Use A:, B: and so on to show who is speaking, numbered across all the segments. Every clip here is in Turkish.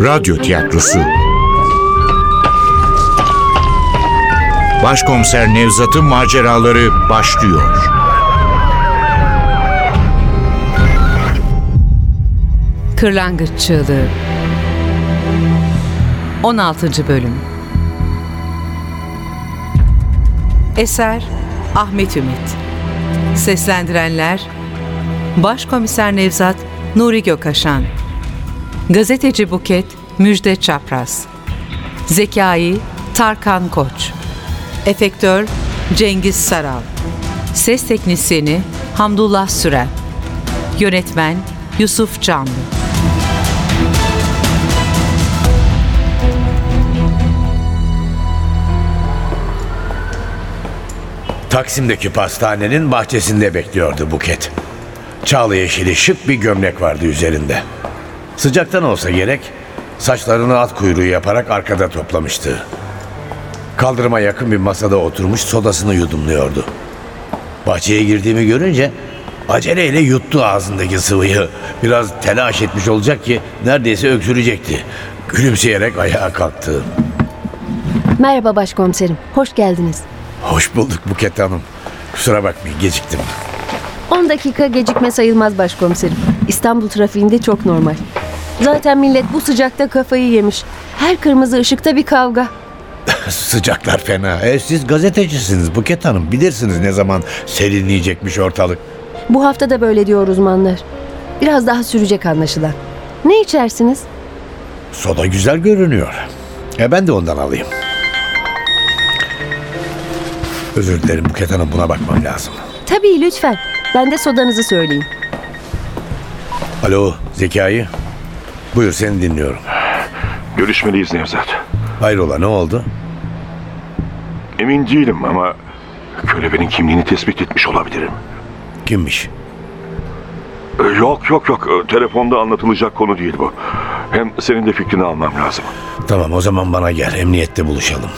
A: Radyo tiyatrosu Başkomiser Nevzat'ın maceraları başlıyor.
B: Kırlangıç Çığlığı 16. Bölüm Eser Ahmet Ümit Seslendirenler Başkomiser Nevzat Nuri Gökaşan Gazeteci Buket Müjde Çapraz. Zekai Tarkan Koç. Efektör Cengiz Saral. Ses Teknisyeni Hamdullah Süren. Yönetmen Yusuf Canlı.
C: Taksim'deki pastanenin bahçesinde bekliyordu Buket. Çağlı yeşili şık bir gömlek vardı üzerinde. Sıcaktan olsa gerek saçlarını at kuyruğu yaparak arkada toplamıştı. Kaldırıma yakın bir masada oturmuş sodasını yudumluyordu. Bahçeye girdiğimi görünce aceleyle yuttu ağzındaki sıvıyı. Biraz telaş etmiş olacak ki neredeyse öksürecekti. Gülümseyerek ayağa kalktı.
D: Merhaba başkomiserim. Hoş geldiniz.
C: Hoş bulduk Buket Hanım. Kusura bakmayın geciktim.
D: 10 dakika gecikme sayılmaz başkomiserim. İstanbul trafiğinde çok normal. Zaten millet bu sıcakta kafayı yemiş. Her kırmızı ışıkta bir kavga.
C: Sıcaklar fena. E, siz gazetecisiniz Buket Hanım. Bilirsiniz ne zaman serinleyecekmiş ortalık.
D: Bu hafta da böyle diyor uzmanlar. Biraz daha sürecek anlaşılan. Ne içersiniz?
C: Soda güzel görünüyor. E ben de ondan alayım. Özür dilerim Buket Hanım buna bakmam lazım.
D: Tabii lütfen. Ben de sodanızı söyleyeyim.
C: Alo Zekai. Buyur seni dinliyorum.
E: Görüşmeliyiz Nevzat.
C: Hayrola ne oldu?
E: Emin değilim ama kölebenin kimliğini tespit etmiş olabilirim.
C: Kimmiş?
E: Ee, Yok yok yok Ee, telefonda anlatılacak konu değil bu. Hem senin de fikrini almam lazım.
C: Tamam o zaman bana gel emniyette buluşalım.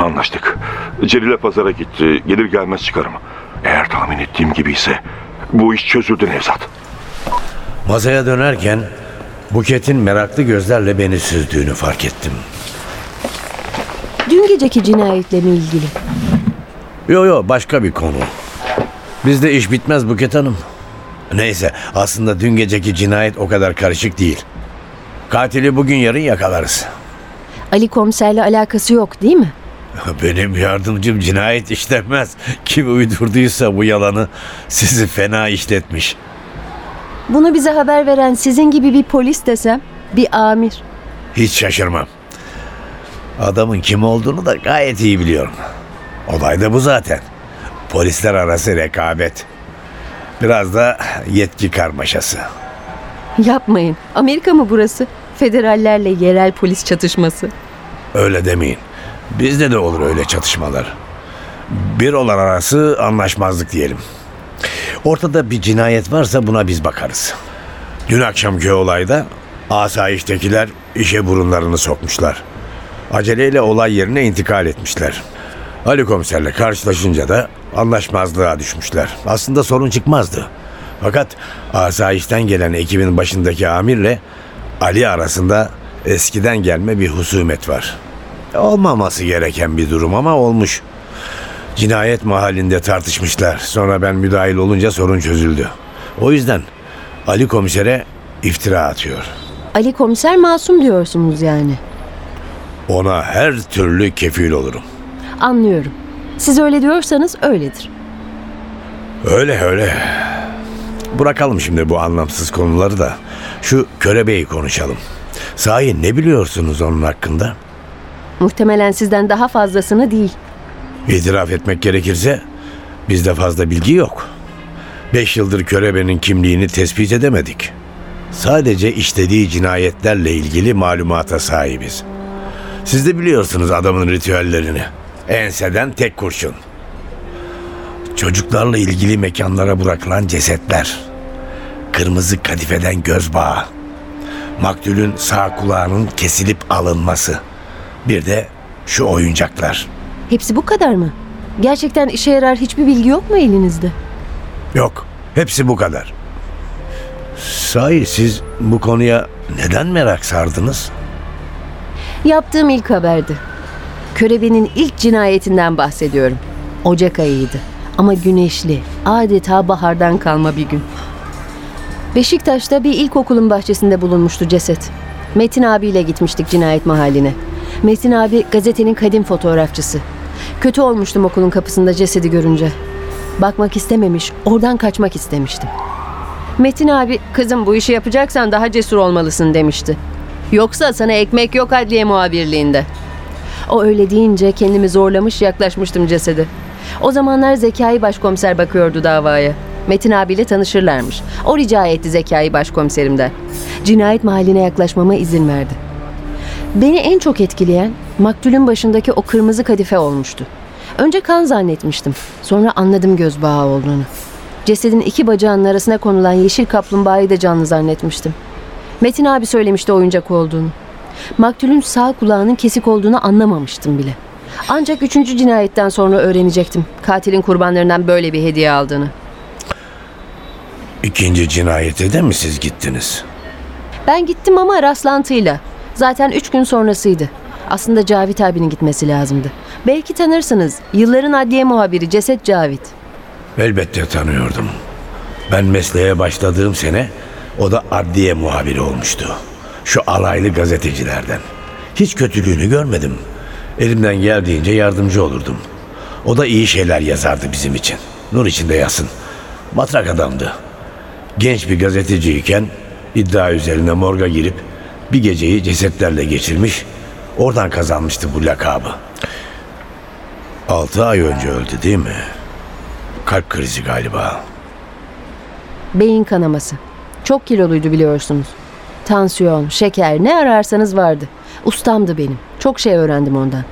E: Anlaştık. Celil'e pazara gitti. Gelir gelmez çıkarım. Eğer tahmin ettiğim gibi ise bu iş çözüldü Nevzat.
C: Masaya dönerken Buket'in meraklı gözlerle beni süzdüğünü fark ettim.
D: Dün geceki cinayetle mi ilgili?
C: Yo yo başka bir konu. Bizde iş bitmez Buket Hanım. Neyse aslında dün geceki cinayet o kadar karışık değil. Katili bugün yarın yakalarız.
D: Ali komiserle alakası yok değil mi?
C: Benim yardımcım cinayet işlemez. Kim uydurduysa bu yalanı sizi fena işletmiş.
D: Bunu bize haber veren sizin gibi bir polis desem, bir amir.
C: Hiç şaşırmam. Adamın kim olduğunu da gayet iyi biliyorum. Olay da bu zaten. Polisler arası rekabet. Biraz da yetki karmaşası.
D: Yapmayın. Amerika mı burası? Federallerle yerel polis çatışması.
C: Öyle demeyin. Bizde de olur öyle çatışmalar. Bir olan arası anlaşmazlık diyelim. Ortada bir cinayet varsa buna biz bakarız. Dün akşamki olayda asayiştekiler işe burunlarını sokmuşlar. Aceleyle olay yerine intikal etmişler. Ali komiserle karşılaşınca da anlaşmazlığa düşmüşler. Aslında sorun çıkmazdı. Fakat asayişten gelen ekibin başındaki amirle Ali arasında eskiden gelme bir husumet var. Olmaması gereken bir durum ama olmuş. Cinayet mahallinde tartışmışlar. Sonra ben müdahil olunca sorun çözüldü. O yüzden Ali komisere iftira atıyor.
D: Ali komiser masum diyorsunuz yani.
C: Ona her türlü kefil olurum.
D: Anlıyorum. Siz öyle diyorsanız öyledir.
C: Öyle öyle. Bırakalım şimdi bu anlamsız konuları da. Şu körebeyi konuşalım. Sahi ne biliyorsunuz onun hakkında?
D: Muhtemelen sizden daha fazlasını değil.
C: İtiraf etmek gerekirse bizde fazla bilgi yok. Beş yıldır körebenin kimliğini tespit edemedik. Sadece işlediği cinayetlerle ilgili malumata sahibiz. Siz de biliyorsunuz adamın ritüellerini. Enseden tek kurşun. Çocuklarla ilgili mekanlara bırakılan cesetler. Kırmızı kadifeden göz bağı. Maktulün sağ kulağının kesilip alınması. Bir de şu oyuncaklar.
D: Hepsi bu kadar mı? Gerçekten işe yarar hiçbir bilgi yok mu elinizde?
C: Yok, hepsi bu kadar. Sahi siz bu konuya neden merak sardınız?
D: Yaptığım ilk haberdi. Körebe'nin ilk cinayetinden bahsediyorum. Ocak ayıydı. Ama güneşli, adeta bahardan kalma bir gün. Beşiktaş'ta bir ilkokulun bahçesinde bulunmuştu ceset. Metin abiyle gitmiştik cinayet mahalline. Metin abi gazetenin kadim fotoğrafçısı. Kötü olmuştum okulun kapısında cesedi görünce. Bakmak istememiş, oradan kaçmak istemiştim. Metin abi, kızım bu işi yapacaksan daha cesur olmalısın demişti. Yoksa sana ekmek yok adliye muhabirliğinde. O öyle deyince kendimi zorlamış yaklaşmıştım cesedi. O zamanlar Zekai başkomiser bakıyordu davaya. Metin abiyle tanışırlarmış. O rica etti Zekai başkomiserimden. Cinayet mahalline yaklaşmama izin verdi. Beni en çok etkileyen maktulün başındaki o kırmızı kadife olmuştu. Önce kan zannetmiştim. Sonra anladım göz bağı olduğunu. Cesedin iki bacağının arasına konulan yeşil kaplumbağayı da canlı zannetmiştim. Metin abi söylemişti oyuncak olduğunu. Maktulün sağ kulağının kesik olduğunu anlamamıştım bile. Ancak üçüncü cinayetten sonra öğrenecektim. Katilin kurbanlarından böyle bir hediye aldığını.
C: İkinci cinayete de mi siz gittiniz?
D: Ben gittim ama rastlantıyla. Zaten üç gün sonrasıydı. Aslında Cavit abinin gitmesi lazımdı. Belki tanırsınız. Yılların adliye muhabiri Ceset Cavit.
C: Elbette tanıyordum. Ben mesleğe başladığım sene o da adliye muhabiri olmuştu. Şu alaylı gazetecilerden. Hiç kötülüğünü görmedim. Elimden geldiğince yardımcı olurdum. O da iyi şeyler yazardı bizim için. Nur içinde yazsın. Matrak adamdı. Genç bir gazeteciyken iddia üzerine morga girip bir geceyi cesetlerle geçirmiş. Oradan kazanmıştı bu lakabı. Altı ay önce öldü değil mi? Kalp krizi galiba.
D: Beyin kanaması. Çok kiloluydu biliyorsunuz. Tansiyon, şeker ne ararsanız vardı. Ustamdı benim. Çok şey öğrendim ondan.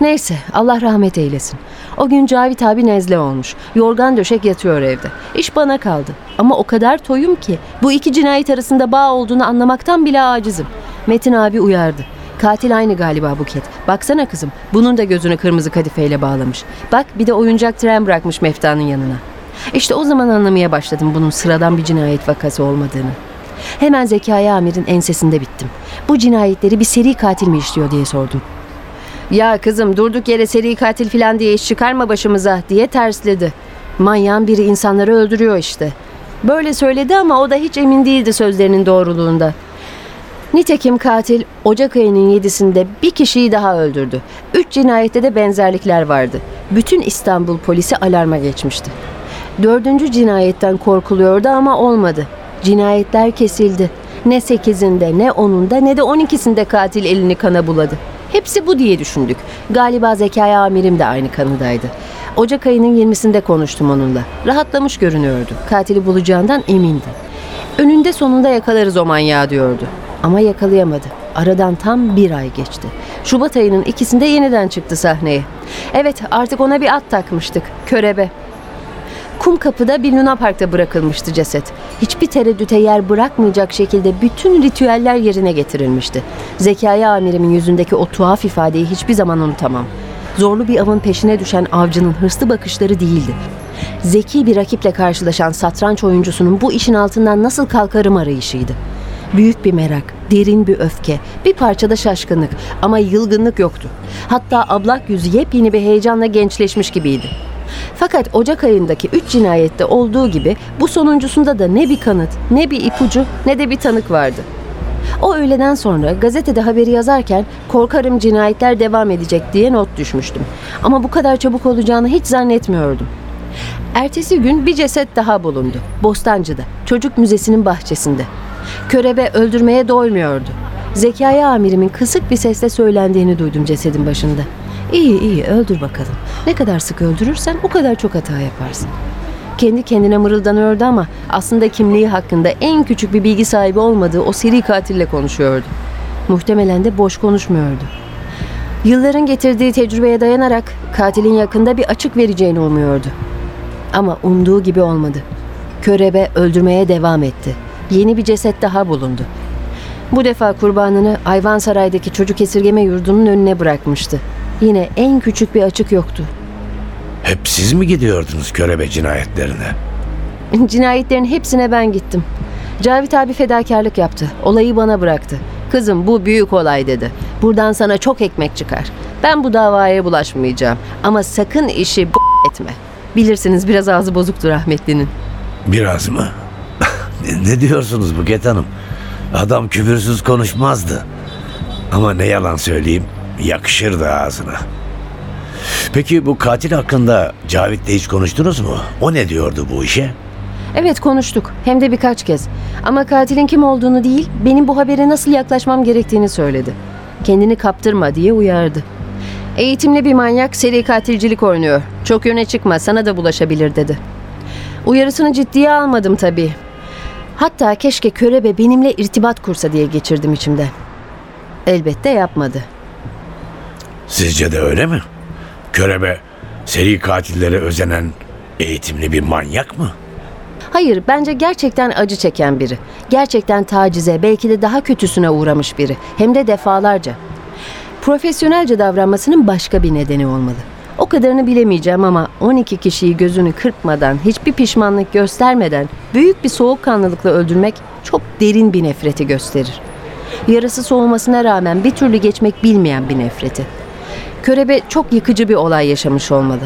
D: Neyse Allah rahmet eylesin. O gün Cavit abi nezle olmuş. Yorgan döşek yatıyor evde. İş bana kaldı. Ama o kadar toyum ki bu iki cinayet arasında bağ olduğunu anlamaktan bile acizim. Metin abi uyardı. Katil aynı galiba Buket. Baksana kızım. Bunun da gözünü kırmızı kadifeyle bağlamış. Bak bir de oyuncak tren bırakmış Mefta'nın yanına. İşte o zaman anlamaya başladım bunun sıradan bir cinayet vakası olmadığını. Hemen Zekai Amir'in ensesinde bittim. Bu cinayetleri bir seri katil mi işliyor diye sordum. Ya kızım durduk yere seri katil falan diye iş çıkarma başımıza diye tersledi. Manyağın biri insanları öldürüyor işte. Böyle söyledi ama o da hiç emin değildi sözlerinin doğruluğunda. Nitekim katil Ocak ayının 7'sinde bir kişiyi daha öldürdü. Üç cinayette de benzerlikler vardı. Bütün İstanbul polisi alarma geçmişti. Dördüncü cinayetten korkuluyordu ama olmadı. Cinayetler kesildi. Ne sekizinde, ne onunda, ne de on ikisinde katil elini kana buladı. Hepsi bu diye düşündük. Galiba Zekai amirim de aynı kanıdaydı. Ocak ayının 20'sinde konuştum onunla. Rahatlamış görünüyordu. Katili bulacağından emindi. Önünde sonunda yakalarız o manyağı diyordu. Ama yakalayamadı. Aradan tam bir ay geçti. Şubat ayının ikisinde yeniden çıktı sahneye. Evet artık ona bir at takmıştık. Körebe. Kum kapıda bir Luna Park'ta bırakılmıştı ceset. Hiçbir tereddüte yer bırakmayacak şekilde bütün ritüeller yerine getirilmişti. Zekai amirimin yüzündeki o tuhaf ifadeyi hiçbir zaman unutamam. Zorlu bir avın peşine düşen avcının hırslı bakışları değildi. Zeki bir rakiple karşılaşan satranç oyuncusunun bu işin altından nasıl kalkarım arayışıydı. Büyük bir merak, derin bir öfke, bir parçada şaşkınlık ama yılgınlık yoktu. Hatta ablak yüzü yepyeni bir heyecanla gençleşmiş gibiydi. Fakat Ocak ayındaki üç cinayette olduğu gibi bu sonuncusunda da ne bir kanıt, ne bir ipucu, ne de bir tanık vardı. O öğleden sonra gazetede haberi yazarken korkarım cinayetler devam edecek diye not düşmüştüm. Ama bu kadar çabuk olacağını hiç zannetmiyordum. Ertesi gün bir ceset daha bulundu. Bostancı'da, çocuk müzesinin bahçesinde. Körebe öldürmeye doymuyordu. Zekai amirimin kısık bir sesle söylendiğini duydum cesedin başında. İyi iyi öldür bakalım. Ne kadar sık öldürürsen o kadar çok hata yaparsın. Kendi kendine mırıldanıyordu ama aslında kimliği hakkında en küçük bir bilgi sahibi olmadığı o seri katille konuşuyordu. Muhtemelen de boş konuşmuyordu. Yılların getirdiği tecrübeye dayanarak katilin yakında bir açık vereceğini umuyordu. Ama umduğu gibi olmadı. Körebe öldürmeye devam etti. Yeni bir ceset daha bulundu. Bu defa kurbanını Ayvansaray'daki çocuk esirgeme yurdunun önüne bırakmıştı. Yine en küçük bir açık yoktu.
C: Hep siz mi gidiyordunuz körebe cinayetlerine?
D: Cinayetlerin hepsine ben gittim. Cavit abi fedakarlık yaptı. Olayı bana bıraktı. Kızım bu büyük olay dedi. Buradan sana çok ekmek çıkar. Ben bu davaya bulaşmayacağım. Ama sakın işi b- etme. Bilirsiniz biraz ağzı bozuktur rahmetlinin.
C: Biraz mı? Ne, diyorsunuz Buket Hanım? Adam küfürsüz konuşmazdı. Ama ne yalan söyleyeyim yakışırdı ağzına. Peki bu katil hakkında Cavit'le hiç konuştunuz mu? O ne diyordu bu işe?
D: Evet konuştuk. Hem de birkaç kez. Ama katilin kim olduğunu değil, benim bu habere nasıl yaklaşmam gerektiğini söyledi. Kendini kaptırma diye uyardı. Eğitimli bir manyak seri katilcilik oynuyor. Çok öne çıkma sana da bulaşabilir dedi. Uyarısını ciddiye almadım tabii. Hatta keşke körebe benimle irtibat kursa diye geçirdim içimde. Elbette yapmadı.
C: Sizce de öyle mi? Körebe seri katillere özenen eğitimli bir manyak mı?
D: Hayır, bence gerçekten acı çeken biri. Gerçekten tacize, belki de daha kötüsüne uğramış biri. Hem de defalarca. Profesyonelce davranmasının başka bir nedeni olmalı. O kadarını bilemeyeceğim ama 12 kişiyi gözünü kırpmadan, hiçbir pişmanlık göstermeden büyük bir soğukkanlılıkla öldürmek çok derin bir nefreti gösterir. Yarası soğumasına rağmen bir türlü geçmek bilmeyen bir nefreti. Körebe çok yıkıcı bir olay yaşamış olmalı.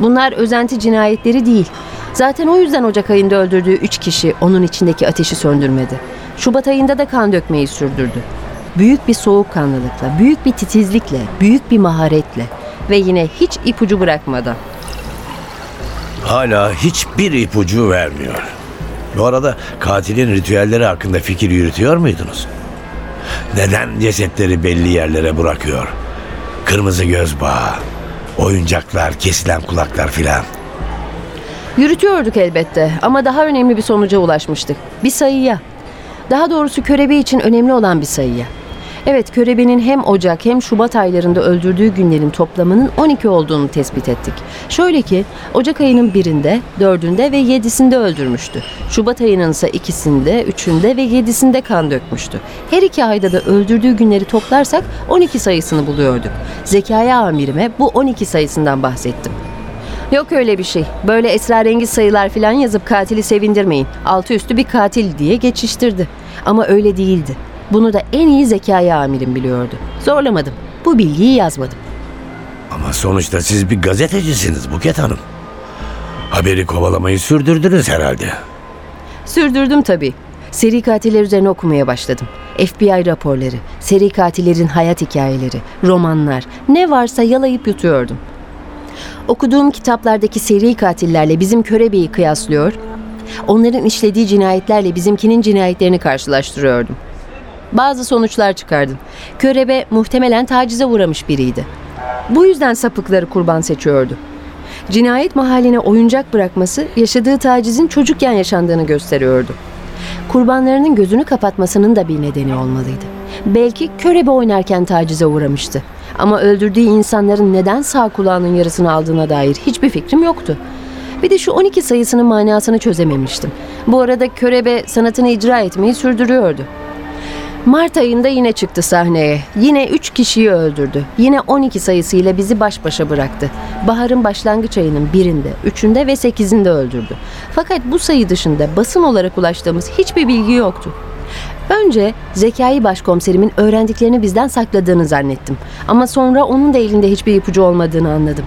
D: Bunlar özenti cinayetleri değil. Zaten o yüzden Ocak ayında öldürdüğü üç kişi onun içindeki ateşi söndürmedi. Şubat ayında da kan dökmeyi sürdürdü. Büyük bir soğukkanlılıkla, büyük bir titizlikle, büyük bir maharetle ve yine hiç ipucu bırakmadan.
C: Hala hiçbir ipucu vermiyor. Bu arada katilin ritüelleri hakkında fikir yürütüyor muydunuz? Neden cesetleri belli yerlere bırakıyor? Kırmızı göz bağı, oyuncaklar, kesilen kulaklar filan.
D: Yürütüyorduk elbette ama daha önemli bir sonuca ulaşmıştık. Bir sayıya. Daha doğrusu körebe için önemli olan bir sayıya. Evet, körebenin hem Ocak hem Şubat aylarında öldürdüğü günlerin toplamının 12 olduğunu tespit ettik. Şöyle ki, Ocak ayının birinde, dördünde ve yedisinde öldürmüştü. Şubat ayının ise ikisinde, üçünde ve yedisinde kan dökmüştü. Her iki ayda da öldürdüğü günleri toplarsak 12 sayısını buluyorduk. Zekaya amirime bu 12 sayısından bahsettim. Yok öyle bir şey. Böyle esrarengiz sayılar falan yazıp katili sevindirmeyin. Altı üstü bir katil diye geçiştirdi. Ama öyle değildi. Bunu da en iyi zekaya amirim biliyordu. Zorlamadım. Bu bilgiyi yazmadım.
C: Ama sonuçta siz bir gazetecisiniz Buket Hanım. Haberi kovalamayı sürdürdünüz herhalde.
D: Sürdürdüm tabii. Seri katiller üzerine okumaya başladım. FBI raporları, seri katillerin hayat hikayeleri, romanlar, ne varsa yalayıp yutuyordum. Okuduğum kitaplardaki seri katillerle bizim körebeyi kıyaslıyor, onların işlediği cinayetlerle bizimkinin cinayetlerini karşılaştırıyordum. Bazı sonuçlar çıkardım. Körebe muhtemelen tacize uğramış biriydi. Bu yüzden sapıkları kurban seçiyordu. Cinayet mahalline oyuncak bırakması yaşadığı tacizin çocukken yaşandığını gösteriyordu. Kurbanlarının gözünü kapatmasının da bir nedeni olmalıydı. Belki körebe oynarken tacize uğramıştı. Ama öldürdüğü insanların neden sağ kulağının yarısını aldığına dair hiçbir fikrim yoktu. Bir de şu 12 sayısının manasını çözememiştim. Bu arada körebe sanatını icra etmeyi sürdürüyordu. Mart ayında yine çıktı sahneye. Yine 3 kişiyi öldürdü. Yine 12 sayısıyla bizi baş başa bıraktı. Baharın başlangıç ayının birinde, üçünde ve sekizinde öldürdü. Fakat bu sayı dışında basın olarak ulaştığımız hiçbir bilgi yoktu. Önce Zekai başkomiserimin öğrendiklerini bizden sakladığını zannettim. Ama sonra onun da elinde hiçbir ipucu olmadığını anladım.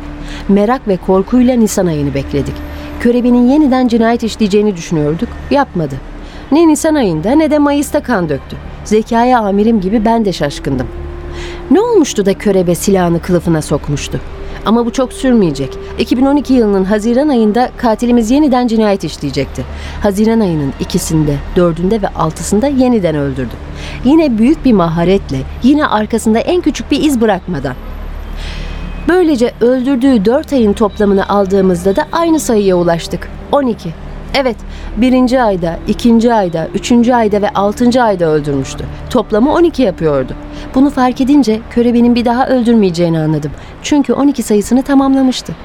D: Merak ve korkuyla Nisan ayını bekledik. Körebenin yeniden cinayet işleyeceğini düşünüyorduk. Yapmadı. Ne Nisan ayında ne de Mayıs'ta kan döktü. Zekaya amirim gibi ben de şaşkındım. Ne olmuştu da körebe silahını kılıfına sokmuştu? Ama bu çok sürmeyecek. 2012 yılının Haziran ayında katilimiz yeniden cinayet işleyecekti. Haziran ayının ikisinde, dördünde ve altısında yeniden öldürdü. Yine büyük bir maharetle, yine arkasında en küçük bir iz bırakmadan. Böylece öldürdüğü 4 ayın toplamını aldığımızda da aynı sayıya ulaştık. 12. Evet, birinci ayda, ikinci ayda, üçüncü ayda ve altıncı ayda öldürmüştü. Toplamı 12 yapıyordu. Bunu fark edince körebenin bir daha öldürmeyeceğini anladım. Çünkü 12 sayısını tamamlamıştı.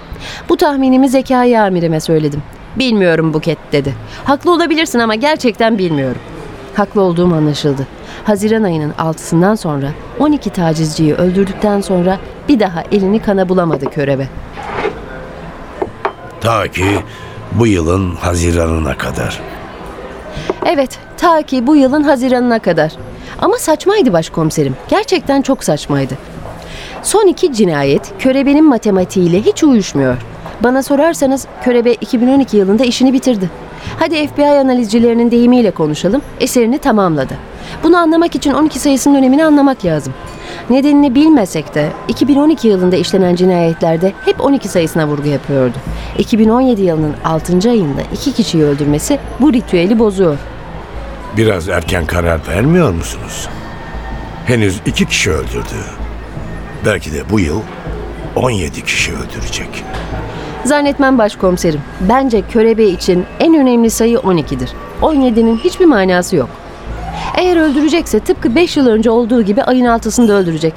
D: Bu tahminimi Zekai amirime söyledim. Bilmiyorum Buket dedi. Haklı olabilirsin ama gerçekten bilmiyorum. Haklı olduğum anlaşıldı. Haziran ayının 6'sından sonra 12 tacizciyi öldürdükten sonra bir daha elini kana bulamadı körebe.
C: Ta ki bu yılın Haziran'ına kadar.
D: Evet, ta ki bu yılın Haziran'ına kadar. Ama saçmaydı başkomiserim. Gerçekten çok saçmaydı. Son iki cinayet Körebe'nin matematiğiyle hiç uyuşmuyor. Bana sorarsanız Körebe 2012 yılında işini bitirdi. Hadi FBI analizcilerinin deyimiyle konuşalım, eserini tamamladı. Bunu anlamak için 12 sayısının önemini anlamak lazım. Nedenini bilmesek de 2012 yılında işlenen cinayetlerde hep 12 sayısına vurgu yapıyordu. 2017 yılının 6. ayında iki kişiyi öldürmesi bu ritüeli bozuyor.
C: Biraz erken karar vermiyor musunuz? Henüz iki kişi öldürdü. Belki de bu yıl 17 kişi öldürecek.
D: Zannetmem başkomiserim. Bence körebe için en önemli sayı 12'dir. 17'nin hiçbir manası yok. Eğer öldürecekse tıpkı 5 yıl önce olduğu gibi ayın altısında öldürecek.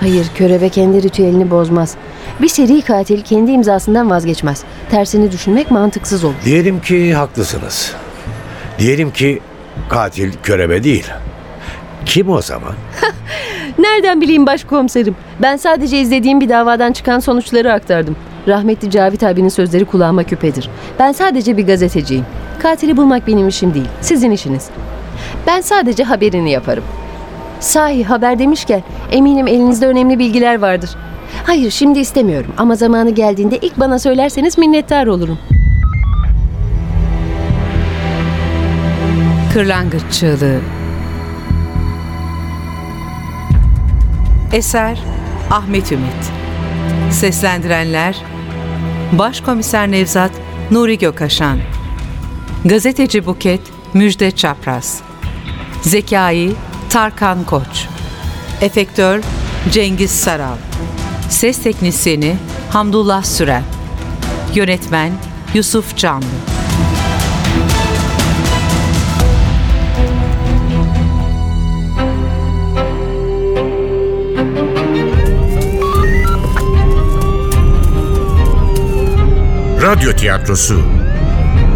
D: Hayır, körebe kendi ritüelini bozmaz. Bir seri katil kendi imzasından vazgeçmez. Tersini düşünmek mantıksız olur.
C: Diyelim ki haklısınız. Diyelim ki katil körebe değil. Kim o zaman?
D: Nereden bileyim başkomiserim? Ben sadece izlediğim bir davadan çıkan sonuçları aktardım. Rahmetli Cavit abinin sözleri kulağıma küpedir. Ben sadece bir gazeteciyim. Katili bulmak benim işim değil, sizin işiniz. Ben sadece haberini yaparım. Sahi haber demişken eminim elinizde önemli bilgiler vardır. Hayır şimdi istemiyorum ama zamanı geldiğinde ilk bana söylerseniz minnettar olurum.
B: Kırlangıç Çığlığı Eser Ahmet Ümit Seslendirenler Başkomiser Nevzat Nuri Gökaşan Gazeteci Buket Müjde Çapraz. Zekai Tarkan Koç. Efektör Cengiz Saral. Ses Teknisyeni Hamdullah Süren. Yönetmen Yusuf Canlı.
A: Radyo tiyatrosu